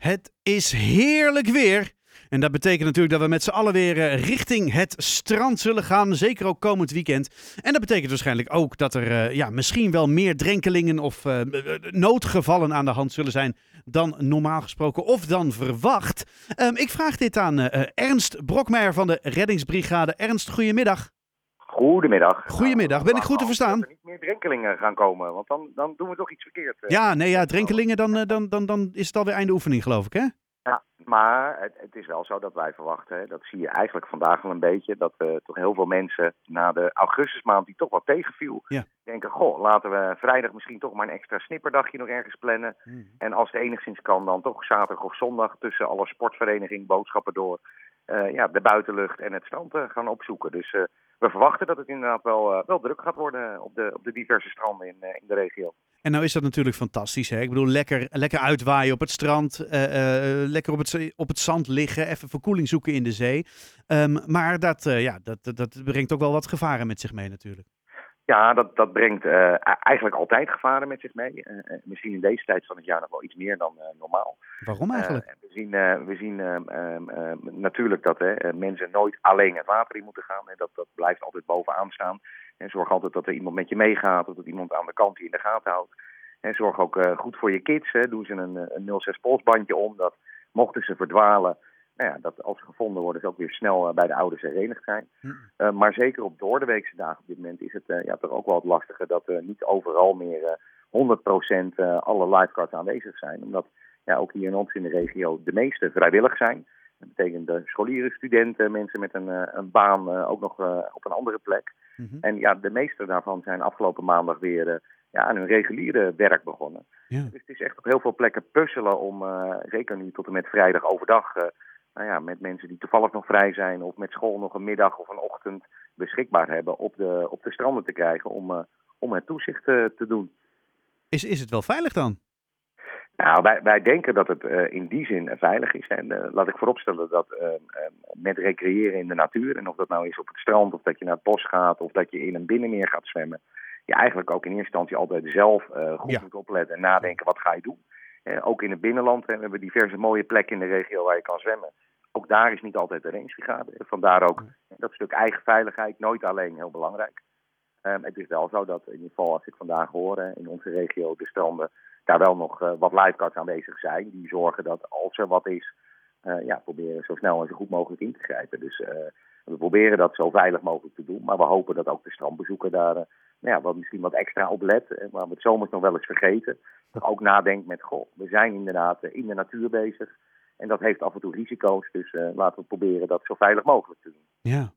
Het is heerlijk weer. En dat betekent natuurlijk dat we met z'n allen weer eh, richting het strand zullen gaan. Zeker ook komend weekend. En dat betekent waarschijnlijk ook dat er uh, ja, misschien wel meer drenkelingen of uh, noodgevallen aan de hand zullen zijn dan normaal gesproken of dan verwacht. Um, ik vraag dit aan Ernst Brokmeijer van de Reddingsbrigade. Ernst, goedemiddag. Goedemiddag. Goedemiddag, ben ik goed te verstaan? Dat er niet meer drenkelingen gaan komen, want dan, dan doen we toch iets verkeerd. Ja, nee, ja, drenkelingen, dan, dan, dan, dan is het alweer einde oefening, geloof ik, hè? Ja, maar het, het, is wel zo dat wij verwachten, hè, dat zie je eigenlijk vandaag wel een beetje, dat uh, toch heel veel mensen na de augustusmaand die toch wat tegenviel, ja. denken, goh, laten we vrijdag misschien toch maar een extra snipperdagje nog ergens plannen. Mm. En als het enigszins kan, dan toch zaterdag of zondag tussen alle sportverenigingen, boodschappen door, uh, ja, de buitenlucht en het strand uh, gaan opzoeken. Dus we verwachten dat het inderdaad wel, wel druk gaat worden op de, op de diverse stranden in, in de regio. En nou is dat natuurlijk fantastisch. Hè? Ik bedoel, lekker, lekker uitwaaien op het strand. Uh, lekker op het, op het zand liggen. Even verkoeling zoeken in de zee. Um, maar dat, ja, dat, dat brengt ook wel wat gevaren met zich mee natuurlijk. Ja, dat, dat brengt eigenlijk altijd gevaren met zich mee. misschien in deze tijd van het jaar nog wel iets meer dan normaal. Waarom eigenlijk? we zien, we zien natuurlijk dat mensen nooit alleen het water in moeten gaan. Dat, dat blijft altijd bovenaan staan. En zorg altijd dat er iemand met je meegaat, of dat iemand aan de kant die in de gaten houdt. En zorg ook goed voor je kids. Hè. Doe ze een, een 06 polsbandje om, dat mochten ze verdwalen, nou ja, dat als ze gevonden worden, ze ook weer snel uh, bij de ouders herenigd zijn. Hm. Uh, maar zeker op doordeweekse dagen op dit moment is het ja, toch ook wel het lastige dat er niet overal meer 100% alle lifeguards aanwezig zijn. Omdat ja, ook hier in ons in de regio de meeste vrijwillig zijn. Dat betekent de scholieren, studenten, mensen met een, een baan ook nog op een andere plek. Mm -hmm. En ja, de meeste daarvan zijn afgelopen maandag weer ja, aan hun reguliere werk begonnen. Ja. Dus het is echt op heel veel plekken puzzelen om, uh, zeker nu tot en met vrijdag overdag, uh, nou ja, met mensen die toevallig nog vrij zijn of met school nog een middag of een ochtend beschikbaar hebben op de, op de stranden te krijgen om, om het toezicht te doen. Is, is het wel veilig dan? Nou, wij, wij denken dat het uh, in die zin veilig is. En laat ik vooropstellen dat met recreëren in de natuur, en of dat nou is op het strand, of dat je naar het bos gaat, of dat je in een binnenmeer gaat zwemmen, je eigenlijk ook in eerste instantie altijd zelf goed Ja. moet opletten en nadenken wat ga je doen. Ook in het binnenland hè, we hebben diverse mooie plekken in de regio waar je kan zwemmen. Ook daar is niet altijd de rangebrigade. Vandaar ook dat stuk eigen veiligheid, nooit alleen heel belangrijk. Um, het is wel zo dat in ieder geval als ik vandaag hoor hè, in onze regio de stranden daar wel nog uh, wat lifeguards aanwezig zijn. Die zorgen dat als er wat is, uh, ja, proberen zo snel en zo goed mogelijk in te grijpen. Dus uh, we proberen dat zo veilig mogelijk te doen. Maar we hopen dat ook de strandbezoeker daar nou ja, wat, misschien wat extra op let. Hè, waar we het zomers nog wel eens vergeten. Dat ook nadenkt met, goh, we zijn inderdaad in de natuur bezig. En dat heeft af en toe risico's. Dus laten we proberen dat zo veilig mogelijk te doen. Ja.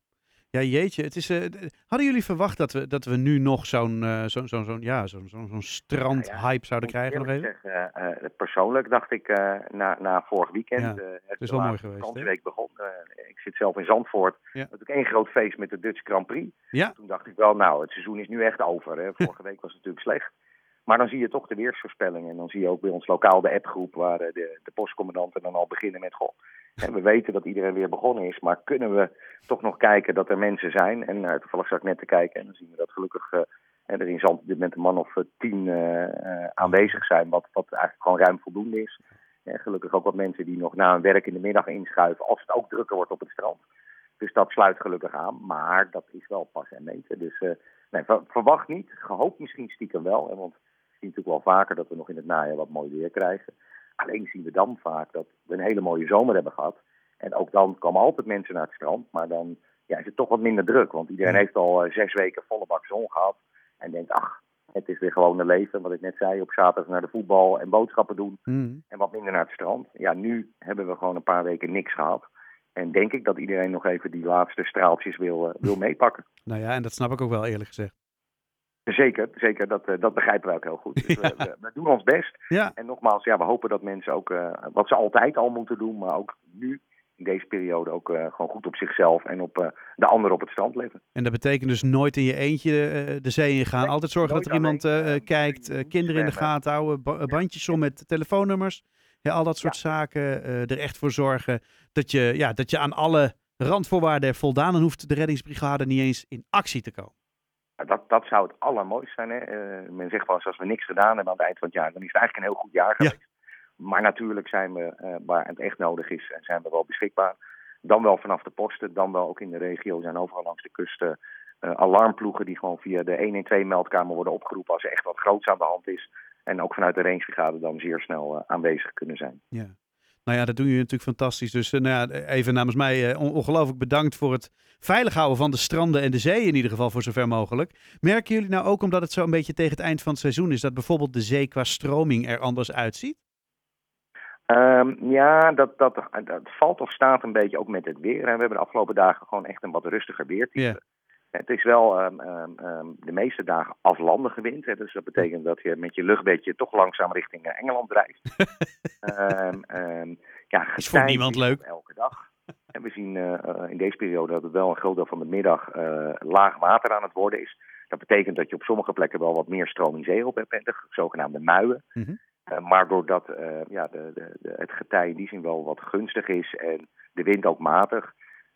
Ja, jeetje. Het is, uh, hadden jullie verwacht dat we, dat we nu nog zo'n uh, zo, zo, zo, ja, zo, zo, zo'n strandhype nou ja, zouden krijgen? Nog even? Zeggen, uh, persoonlijk dacht ik na, na vorig weekend. Ja, het is wel mooi geweest. De week begon. ik zit zelf in Zandvoort. Ja. Natuurlijk één groot feest met de Dutch Grand Prix. Ja. Toen dacht ik wel, nou, het seizoen is nu echt over. Hè. Vorige week was het natuurlijk slecht. Maar dan zie je toch de weersvoorspellingen. En dan zie je ook bij ons lokaal de appgroep waar de, de postcommandanten dan al beginnen met... Goh, we weten dat iedereen weer begonnen is, maar kunnen we toch nog kijken dat er mensen zijn? En uh, toevallig zat ik net te kijken en dan zien we dat gelukkig uh, er in Zand op dit moment een man of uh, tien aanwezig zijn, wat, wat eigenlijk gewoon ruim voldoende is. En gelukkig ook wat mensen die nog na hun werk in de middag inschuiven, als het ook drukker wordt op het strand. Dus dat sluit gelukkig aan, maar dat is wel pas en meten. Dus nee, verwacht niet, gehoopt misschien stiekem wel, hè, want we zien natuurlijk wel vaker dat we nog in het najaar wat mooi weer krijgen. Alleen zien we dan vaak dat we een hele mooie zomer hebben gehad. En ook dan komen altijd mensen naar het strand. Maar dan ja, is het toch wat minder druk. Want iedereen heeft al uh, zes weken volle bak zon gehad. En denkt, ach, het is weer gewoon een leven. Wat ik net zei, op zaterdag naar de voetbal en boodschappen doen. Mm. En wat minder naar het strand. Ja, nu hebben we gewoon een paar weken niks gehad. En denk ik dat iedereen nog even die laatste straaltjes wil, uh, wil meepakken. Nou ja, en dat snap ik ook wel eerlijk gezegd. Zeker, zeker. Dat, uh, dat begrijpen we ook heel goed. Dus Ja. we, we, we doen ons best. Ja. En nogmaals, ja, we hopen dat mensen ook uh, wat ze altijd al moeten doen, maar ook nu in deze periode ook uh, gewoon goed op zichzelf en op uh, de ander op het strand letten. En dat betekent dus nooit in je eentje de zee in gaan. Nee, Altijd zorgen dat er iemand kijkt, kinderen in de gaten houden, ba bandjes om met telefoonnummers. Ja, al dat soort ja. zaken. er echt voor zorgen dat je, ja, dat je aan alle randvoorwaarden voldaan. Dan hoeft de reddingsbrigade niet eens in actie te komen. Dat, dat zou het allermooiste zijn. Hè? men zegt wel eens als we niks gedaan hebben aan het eind van het jaar, dan is het eigenlijk een heel goed jaar geweest. Ja. maar natuurlijk zijn we, waar het echt nodig is, zijn we wel beschikbaar. Dan wel vanaf de posten, dan wel ook in de regio zijn overal langs de kusten alarmploegen die gewoon via de 112 meldkamer worden opgeroepen als er echt wat groots aan de hand is. En ook vanuit de rangebrigade dan zeer snel aanwezig kunnen zijn. Ja. Nou ja, dat doen jullie natuurlijk fantastisch. Dus uh, nou ja, even namens mij uh, ongelooflijk bedankt voor het veilig houden van de stranden en de zee in ieder geval voor zover mogelijk. Merken jullie nou ook, omdat het zo een beetje tegen het eind van het seizoen is, dat bijvoorbeeld de zee qua stroming er anders uitziet? Um, ja, dat, dat, dat valt of staat een beetje ook met het weer. En we hebben de afgelopen dagen gewoon echt een wat rustiger weertype. Yeah. Het is wel um, um, de meeste dagen aflandige wind. Hè, dus dat betekent dat je met je luchtbedje toch langzaam richting Engeland drijft. ja, is voor niemand leuk. Elke dag. En we zien uh, in deze periode dat het wel een groot deel van de middag uh, laag water aan het worden is. Dat betekent dat je op sommige plekken wel wat meer stroming zee op hebt, de zogenaamde muien. Mm -hmm. uh, maar doordat ja, de, de, de, het getij in die zin wel wat gunstig is en de wind ook matig,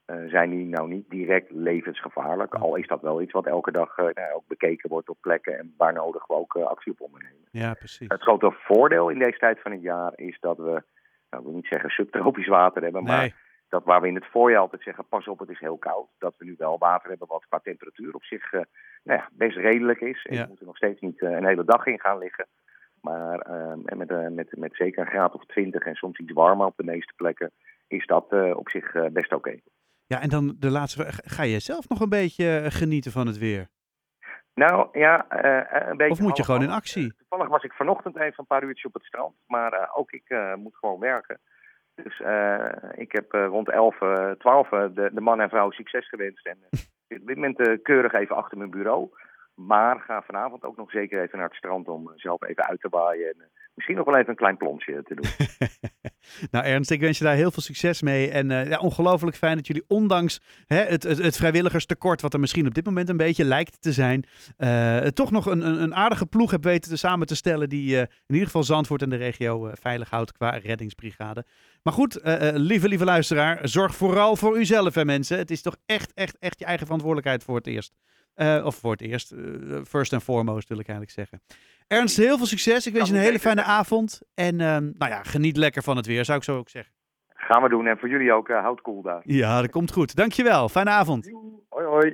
zijn die nou niet direct levensgevaarlijk. Al is dat wel iets wat elke dag uh, nou, ook bekeken wordt op plekken en waar nodig we ook uh, actie op ondernemen. Ja, precies. Het grote voordeel in deze tijd van het jaar is dat we, nou, ik wil niet zeggen subtropisch water hebben, nee. maar dat waar we in het voorjaar altijd zeggen, pas op, het is heel koud. Dat we nu wel water hebben wat qua temperatuur op zich nou ja, best redelijk is. En Ja. we moeten nog steeds niet een hele dag in gaan liggen. Maar ehm, en met, met, met zeker een graad of 20 en soms iets warmer op de meeste plekken is dat op zich best oké. Ja, en dan de laatste vraag. Ga je zelf nog een beetje genieten van het weer? Nou ja, uh, een beetje. Of moet je gewoon in actie? Toevallig was ik vanochtend even een paar uurtjes op het strand. Maar uh, ook ik uh, moet gewoon werken. Dus ik heb rond 11, 12 de, de man en vrouw succes gewenst. En op dit moment keurig even achter mijn bureau. Maar ga vanavond ook nog zeker even naar het strand om zelf even uit te waaien. En misschien nog wel even een klein plonsje te doen. nou Ernst, ik wens je daar heel veel succes mee. En uh, ja, ongelooflijk fijn dat jullie ondanks hè, het, het, vrijwilligerstekort, wat er misschien op dit moment een beetje lijkt te zijn, uh, toch nog een, een, een, aardige ploeg hebt weten te samen te stellen die uh, in ieder geval Zandvoort en de regio veilig houdt qua reddingsbrigade. Maar goed, lieve, lieve luisteraar, zorg vooral voor uzelf hè mensen. Het is toch echt, echt, echt je eigen verantwoordelijkheid voor het eerst. Uh, of voor het eerst. Uh, first and foremost wil ik eigenlijk zeggen. Ernst, heel veel succes. Ik wens je een hele fijne avond. En uh, nou ja, geniet lekker van het weer, zou ik zo ook zeggen. Gaan we doen. En voor jullie ook, uh, houd cool daar. Ja, dat komt goed. Dankjewel. Fijne avond. Hoi, hoi.